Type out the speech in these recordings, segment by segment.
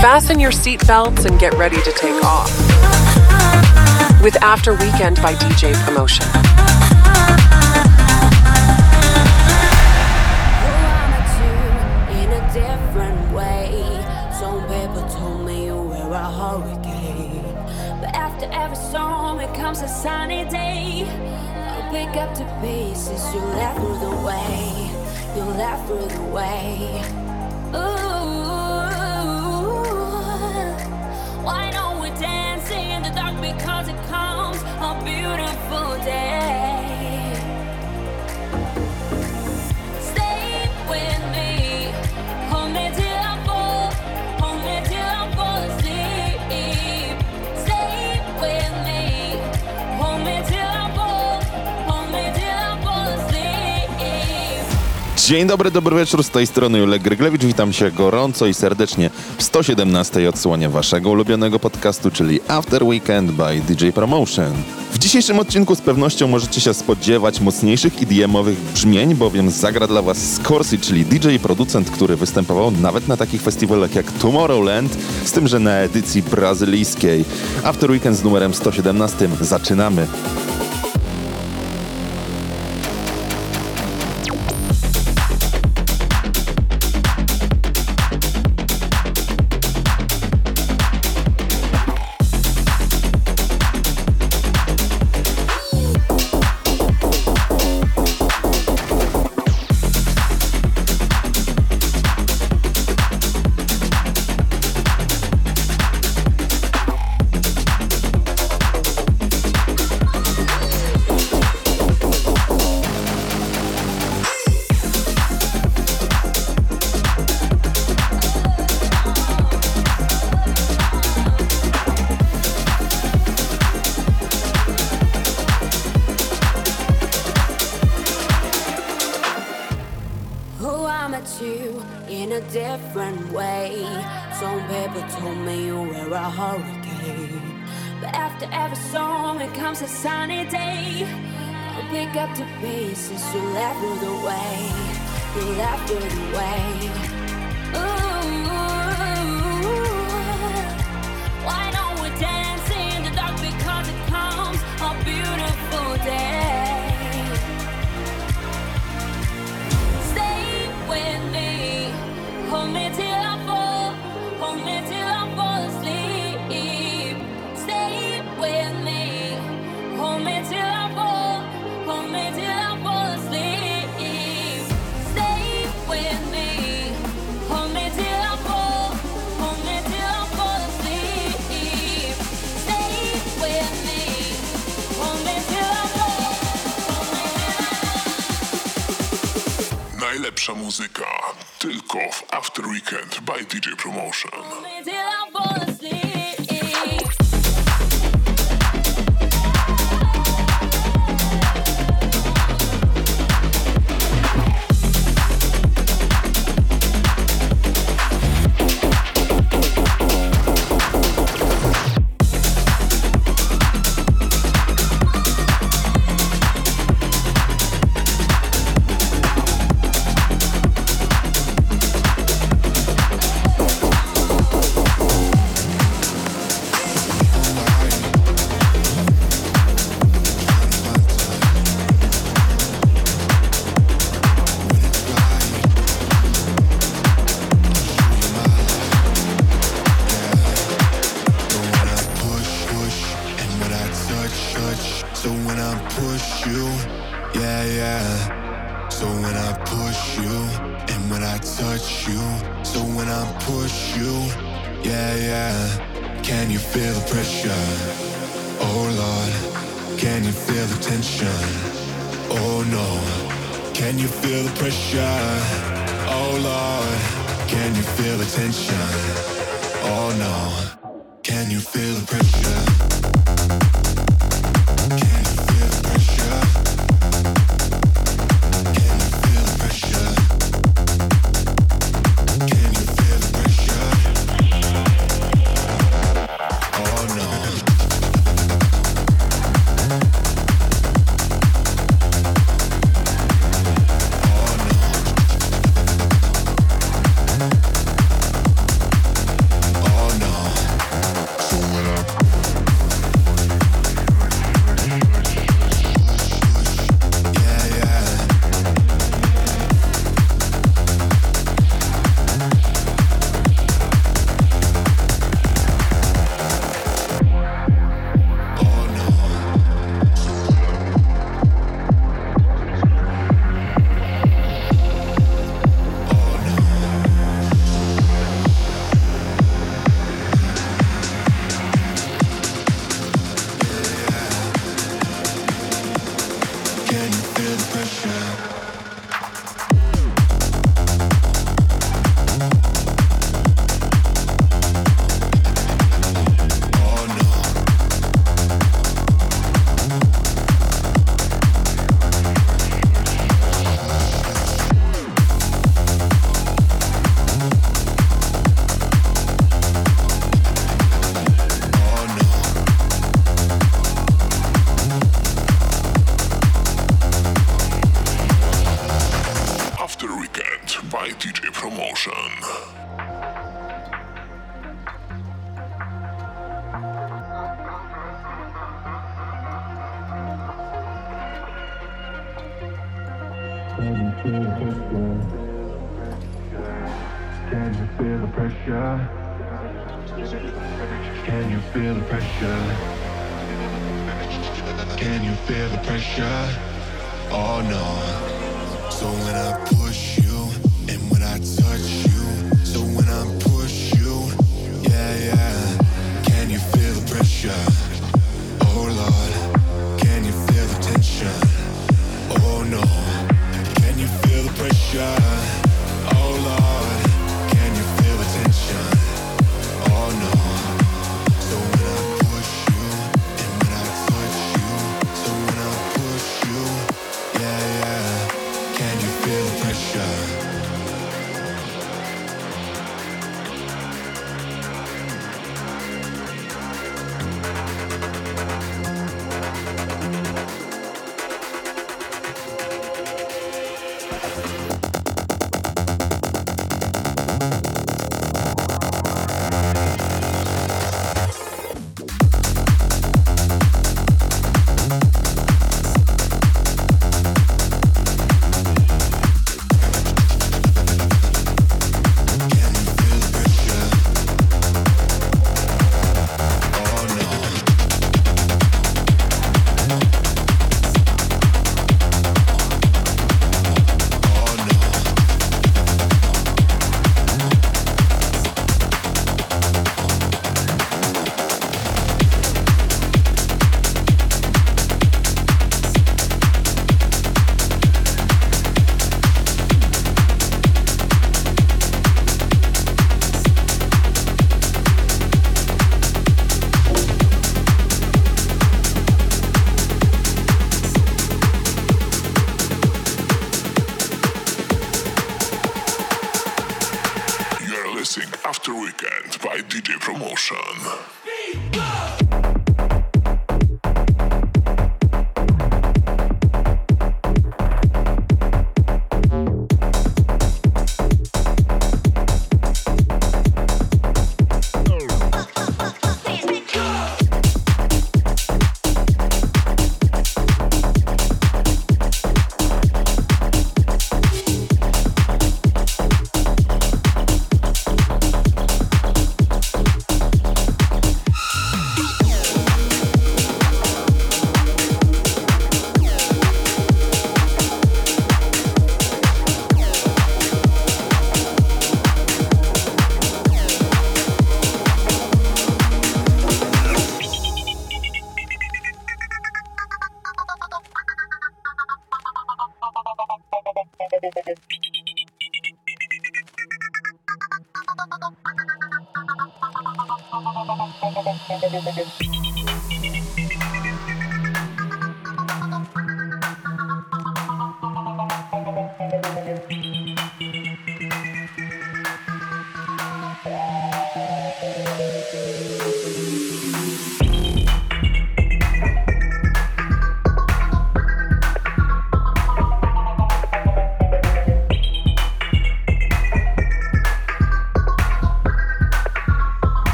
Fasten your seatbelts and get ready to take off. With After Weekend by DJ Promotion. a sunny day. I'll pick up the pieces you left through the way. You left through the way. Dzień dobry, dobry wieczór, z tej strony Julek Gryglewicz. Witam się gorąco i serdecznie w 117 odsłonie waszego ulubionego podcastu, czyli After Weekend by DJ Promotion. W dzisiejszym odcinku z pewnością możecie się spodziewać mocniejszych EDM-owych brzmień, bowiem zagra dla was Scorsy, czyli DJ producent, który występował nawet na takich festiwalach jak Tomorrowland, z tym, że na edycji brazylijskiej. After Weekend z numerem 117 zaczynamy.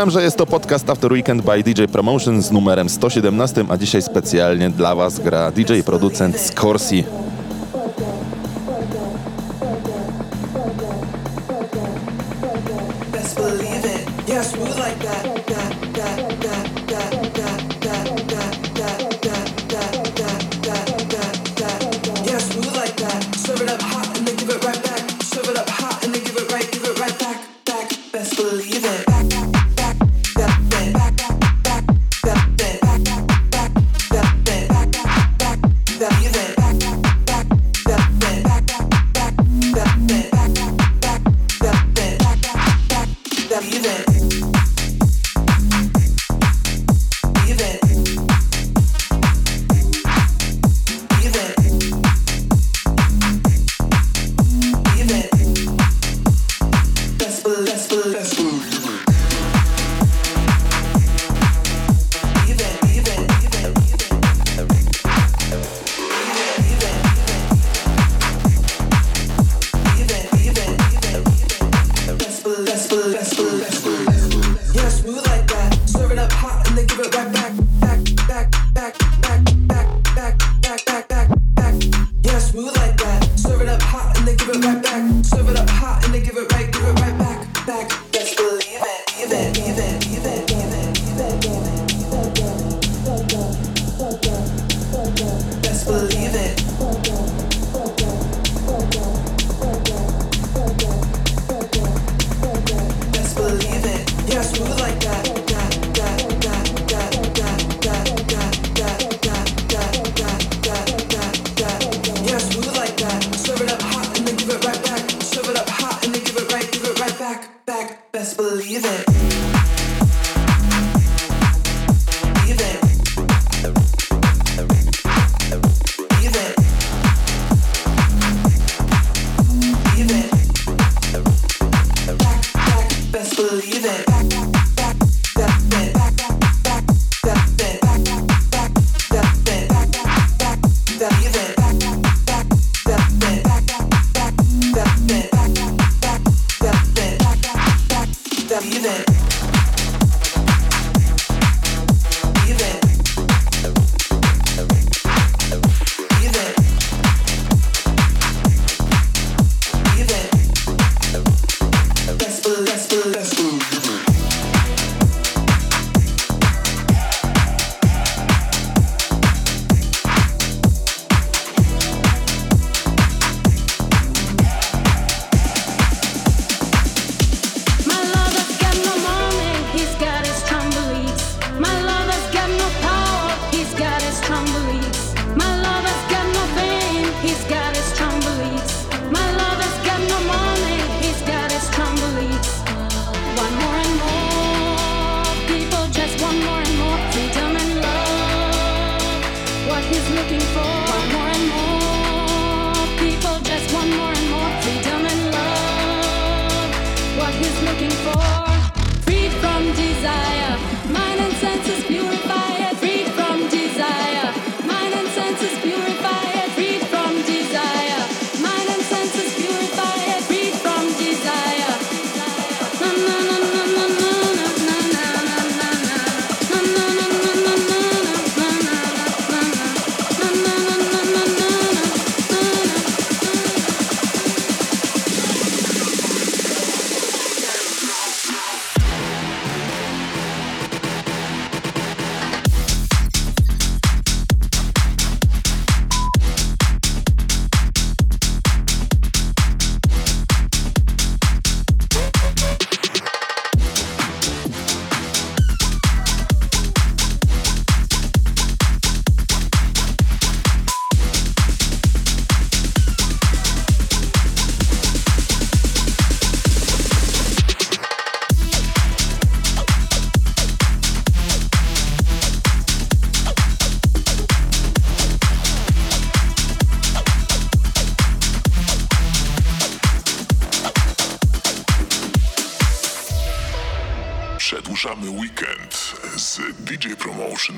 Przypominam, że jest to podcast After Weekend by DJ Promotion z numerem 117, a dzisiaj specjalnie dla Was gra DJ producent Scorsi.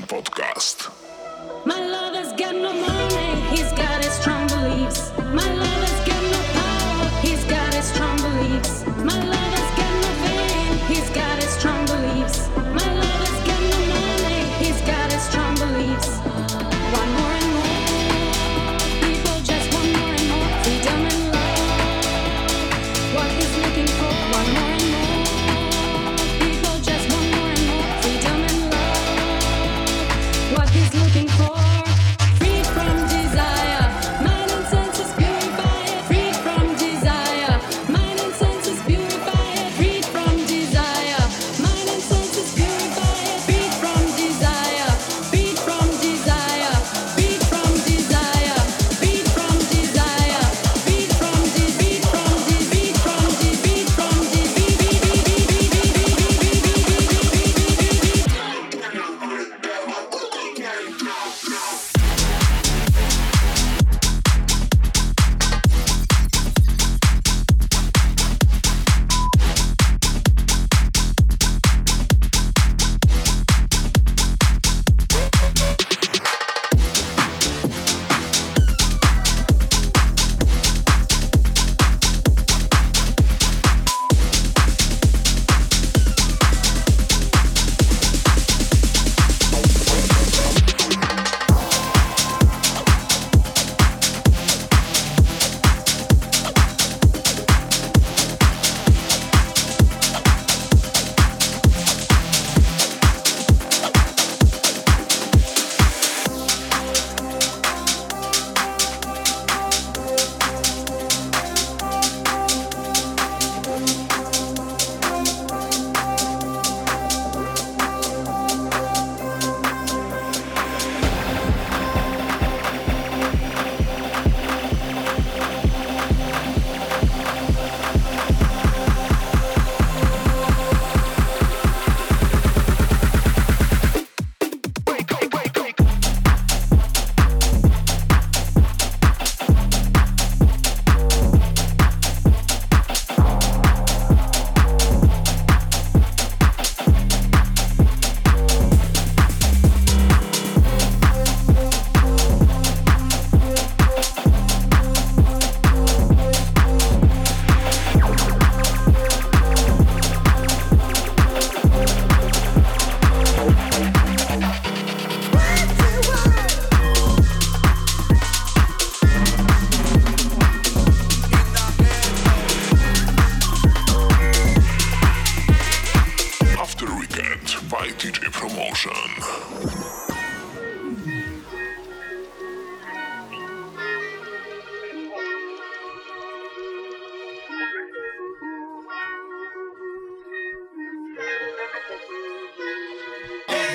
Podcast.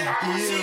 Party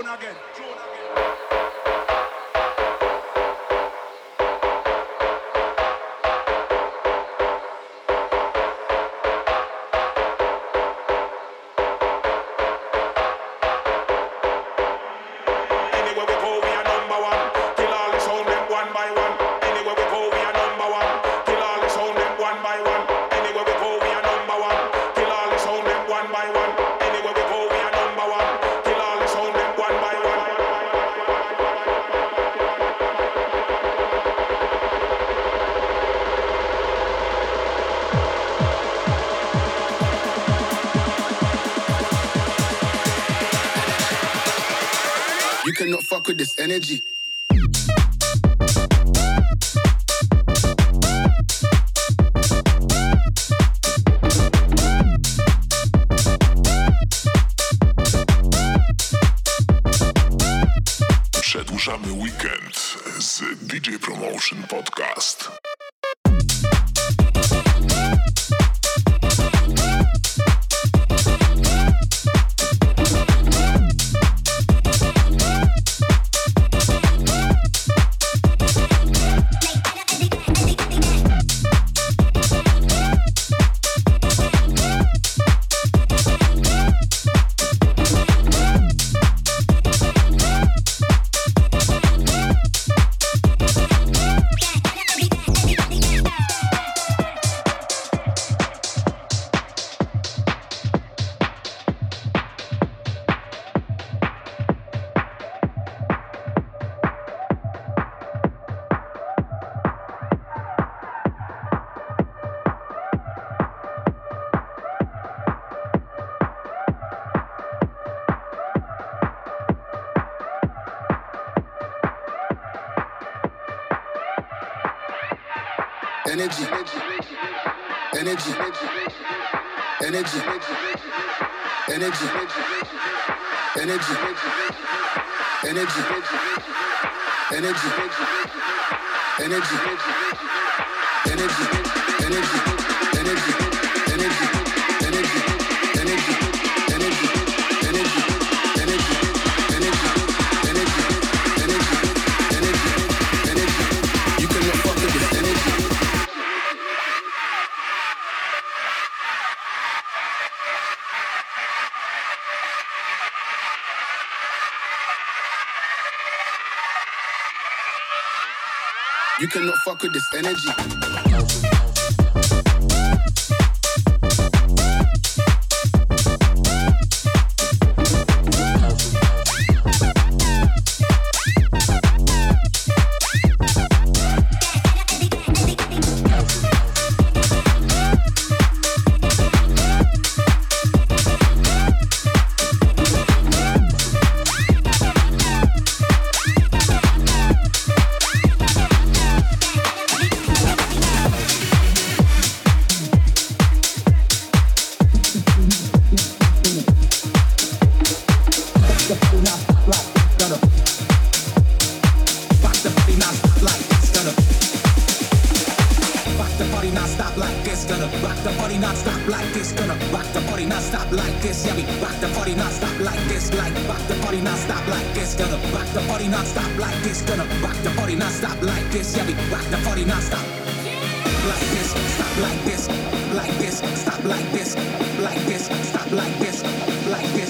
June again. June again. Energy. Energy. Energy. Energy. Energy. Energy. Energy. Energy. Energy. Energy. Energy. Cannot fuck with this energy. This, like rock the party non-stop like this, gonna rock the party non-stop like this, gonna rock the party non-stop like this, yeah we rock the party non-stop like this, stop like this, like this, stop like this, like this, stop like this, like this,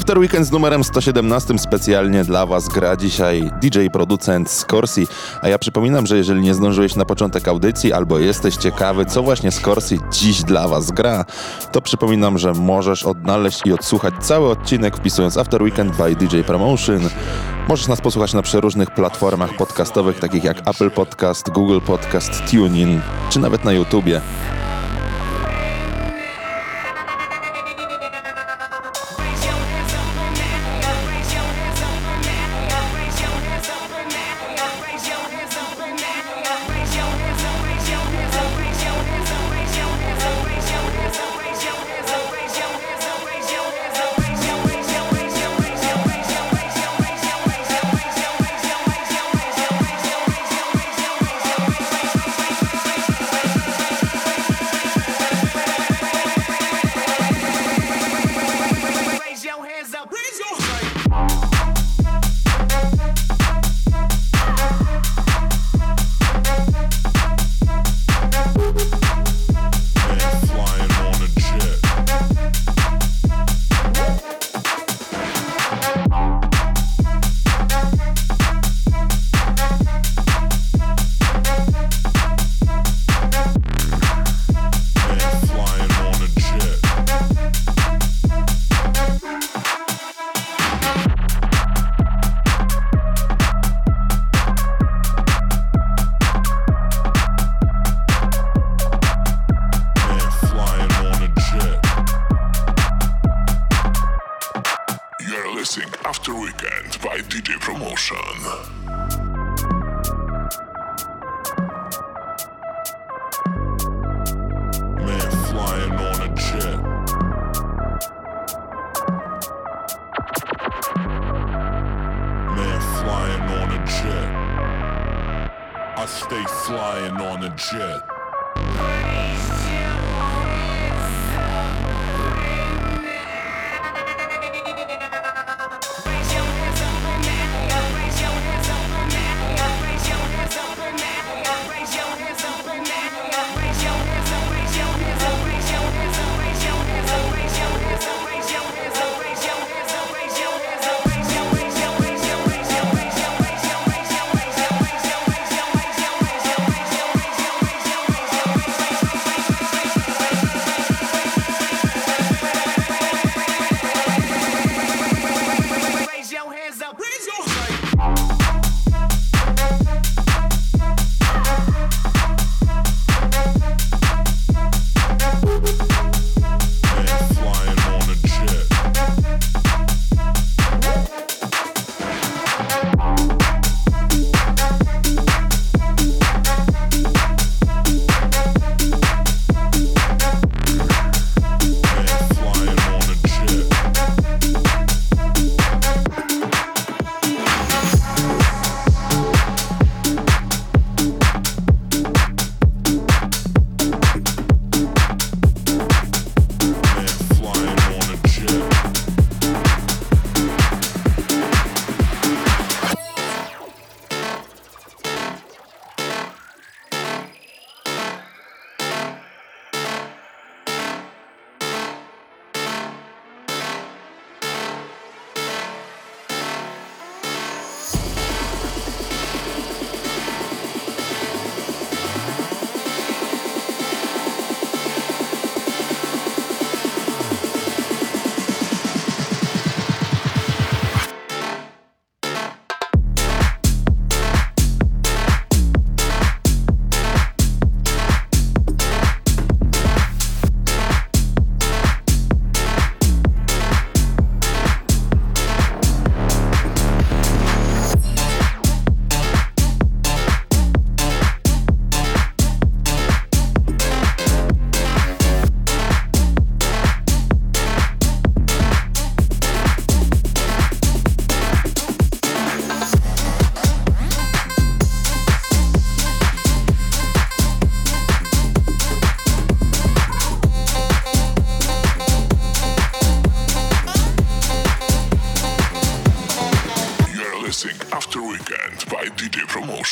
After Weekend z numerem 117 specjalnie dla Was gra dzisiaj DJ producent Scorsi, a ja przypominam, że jeżeli nie zdążyłeś na początek audycji albo jesteś ciekawy, co właśnie Scorsi dziś dla Was gra, to przypominam, że możesz odnaleźć i odsłuchać cały odcinek wpisując After Weekend by DJ Promotion. Możesz nas posłuchać na przeróżnych platformach podcastowych, takich jak Apple Podcast, Google Podcast, TuneIn, czy nawet na YouTubie.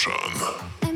Eruption.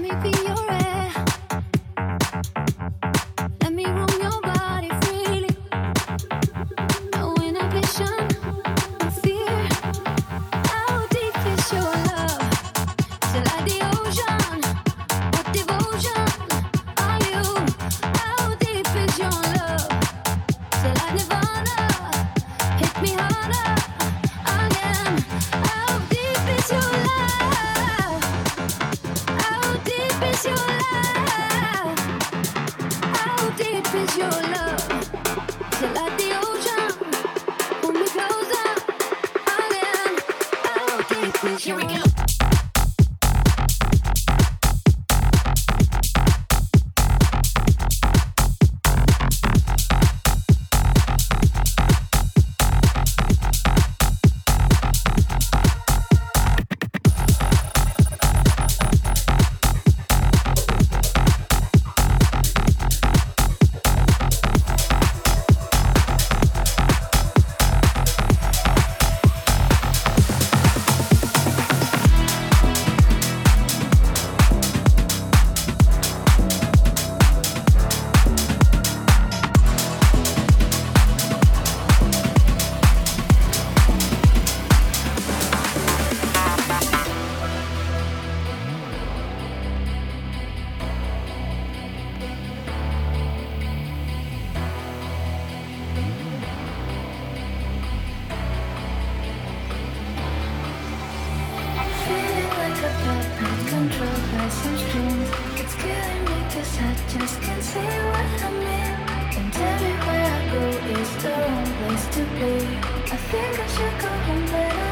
I think I should go home, but I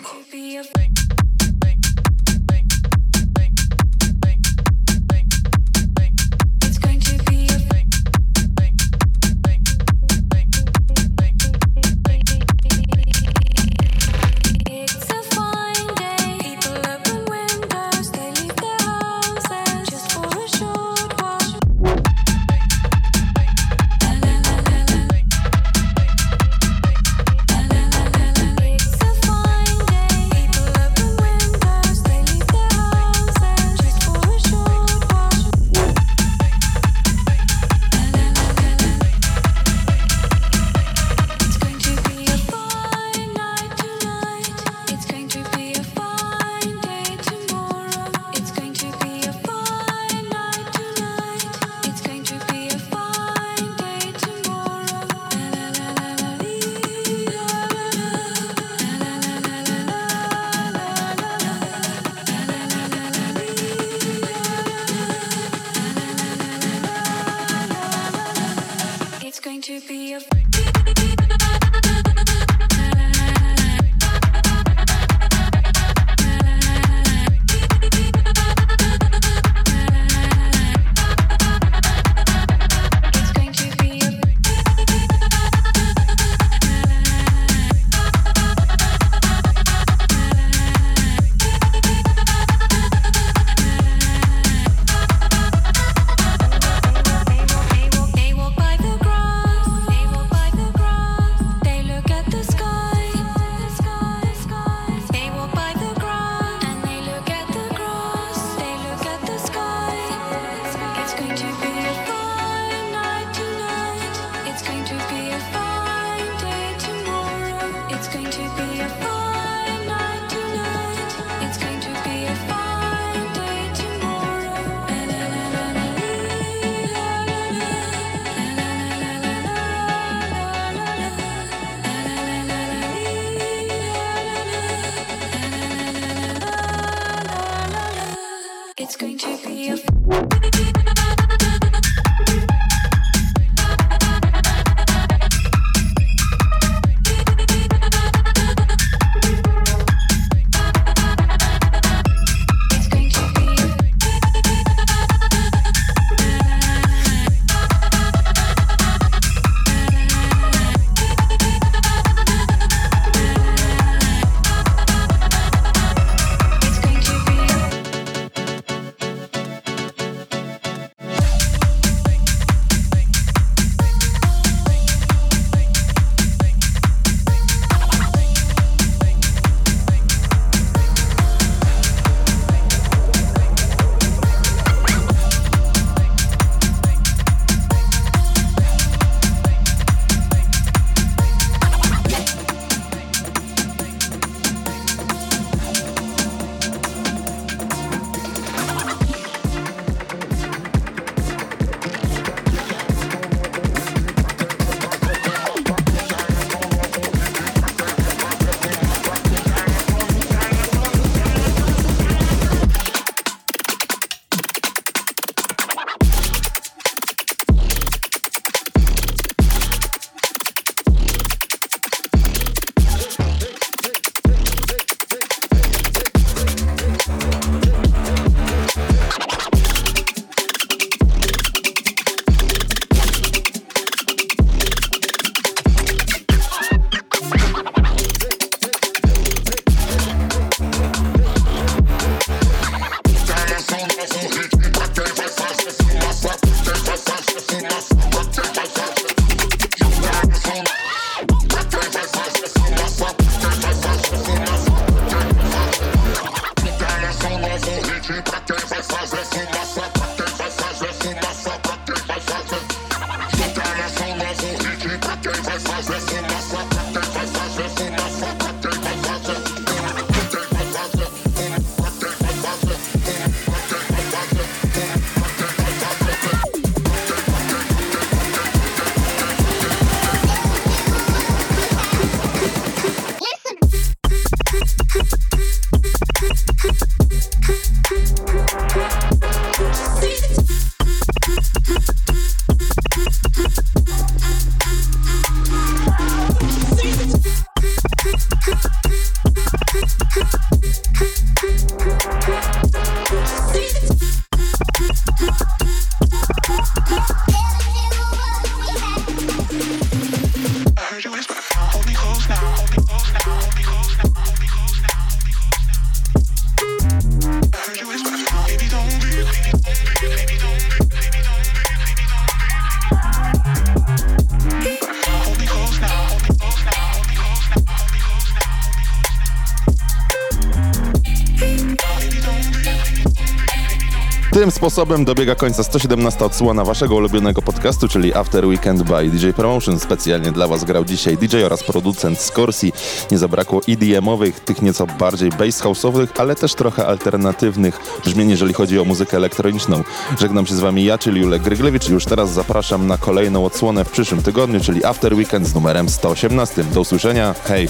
Sposobem dobiega końca 117 odsłona waszego ulubionego podcastu, czyli After Weekend by DJ Promotion. Specjalnie dla was grał dzisiaj DJ oraz producent Scorsi. Nie zabrakło EDM-owych, tych nieco bardziej bass house'owych, ale też trochę alternatywnych brzmień, jeżeli chodzi o muzykę elektroniczną. Żegnam się z wami ja, czyli Julek Gryglewicz już teraz zapraszam na kolejną odsłonę w przyszłym tygodniu, czyli After Weekend z numerem 118. Do usłyszenia, hej!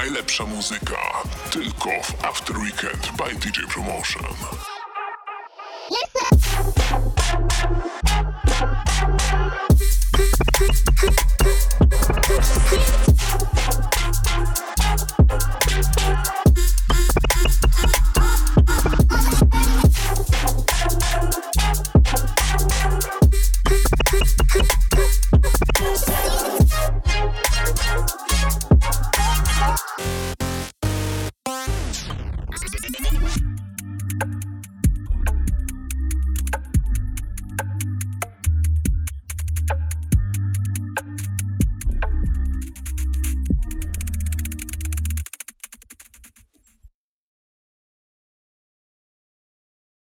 Najlepsza muzyka tylko w After Weekend by DJ Promotion. Listen.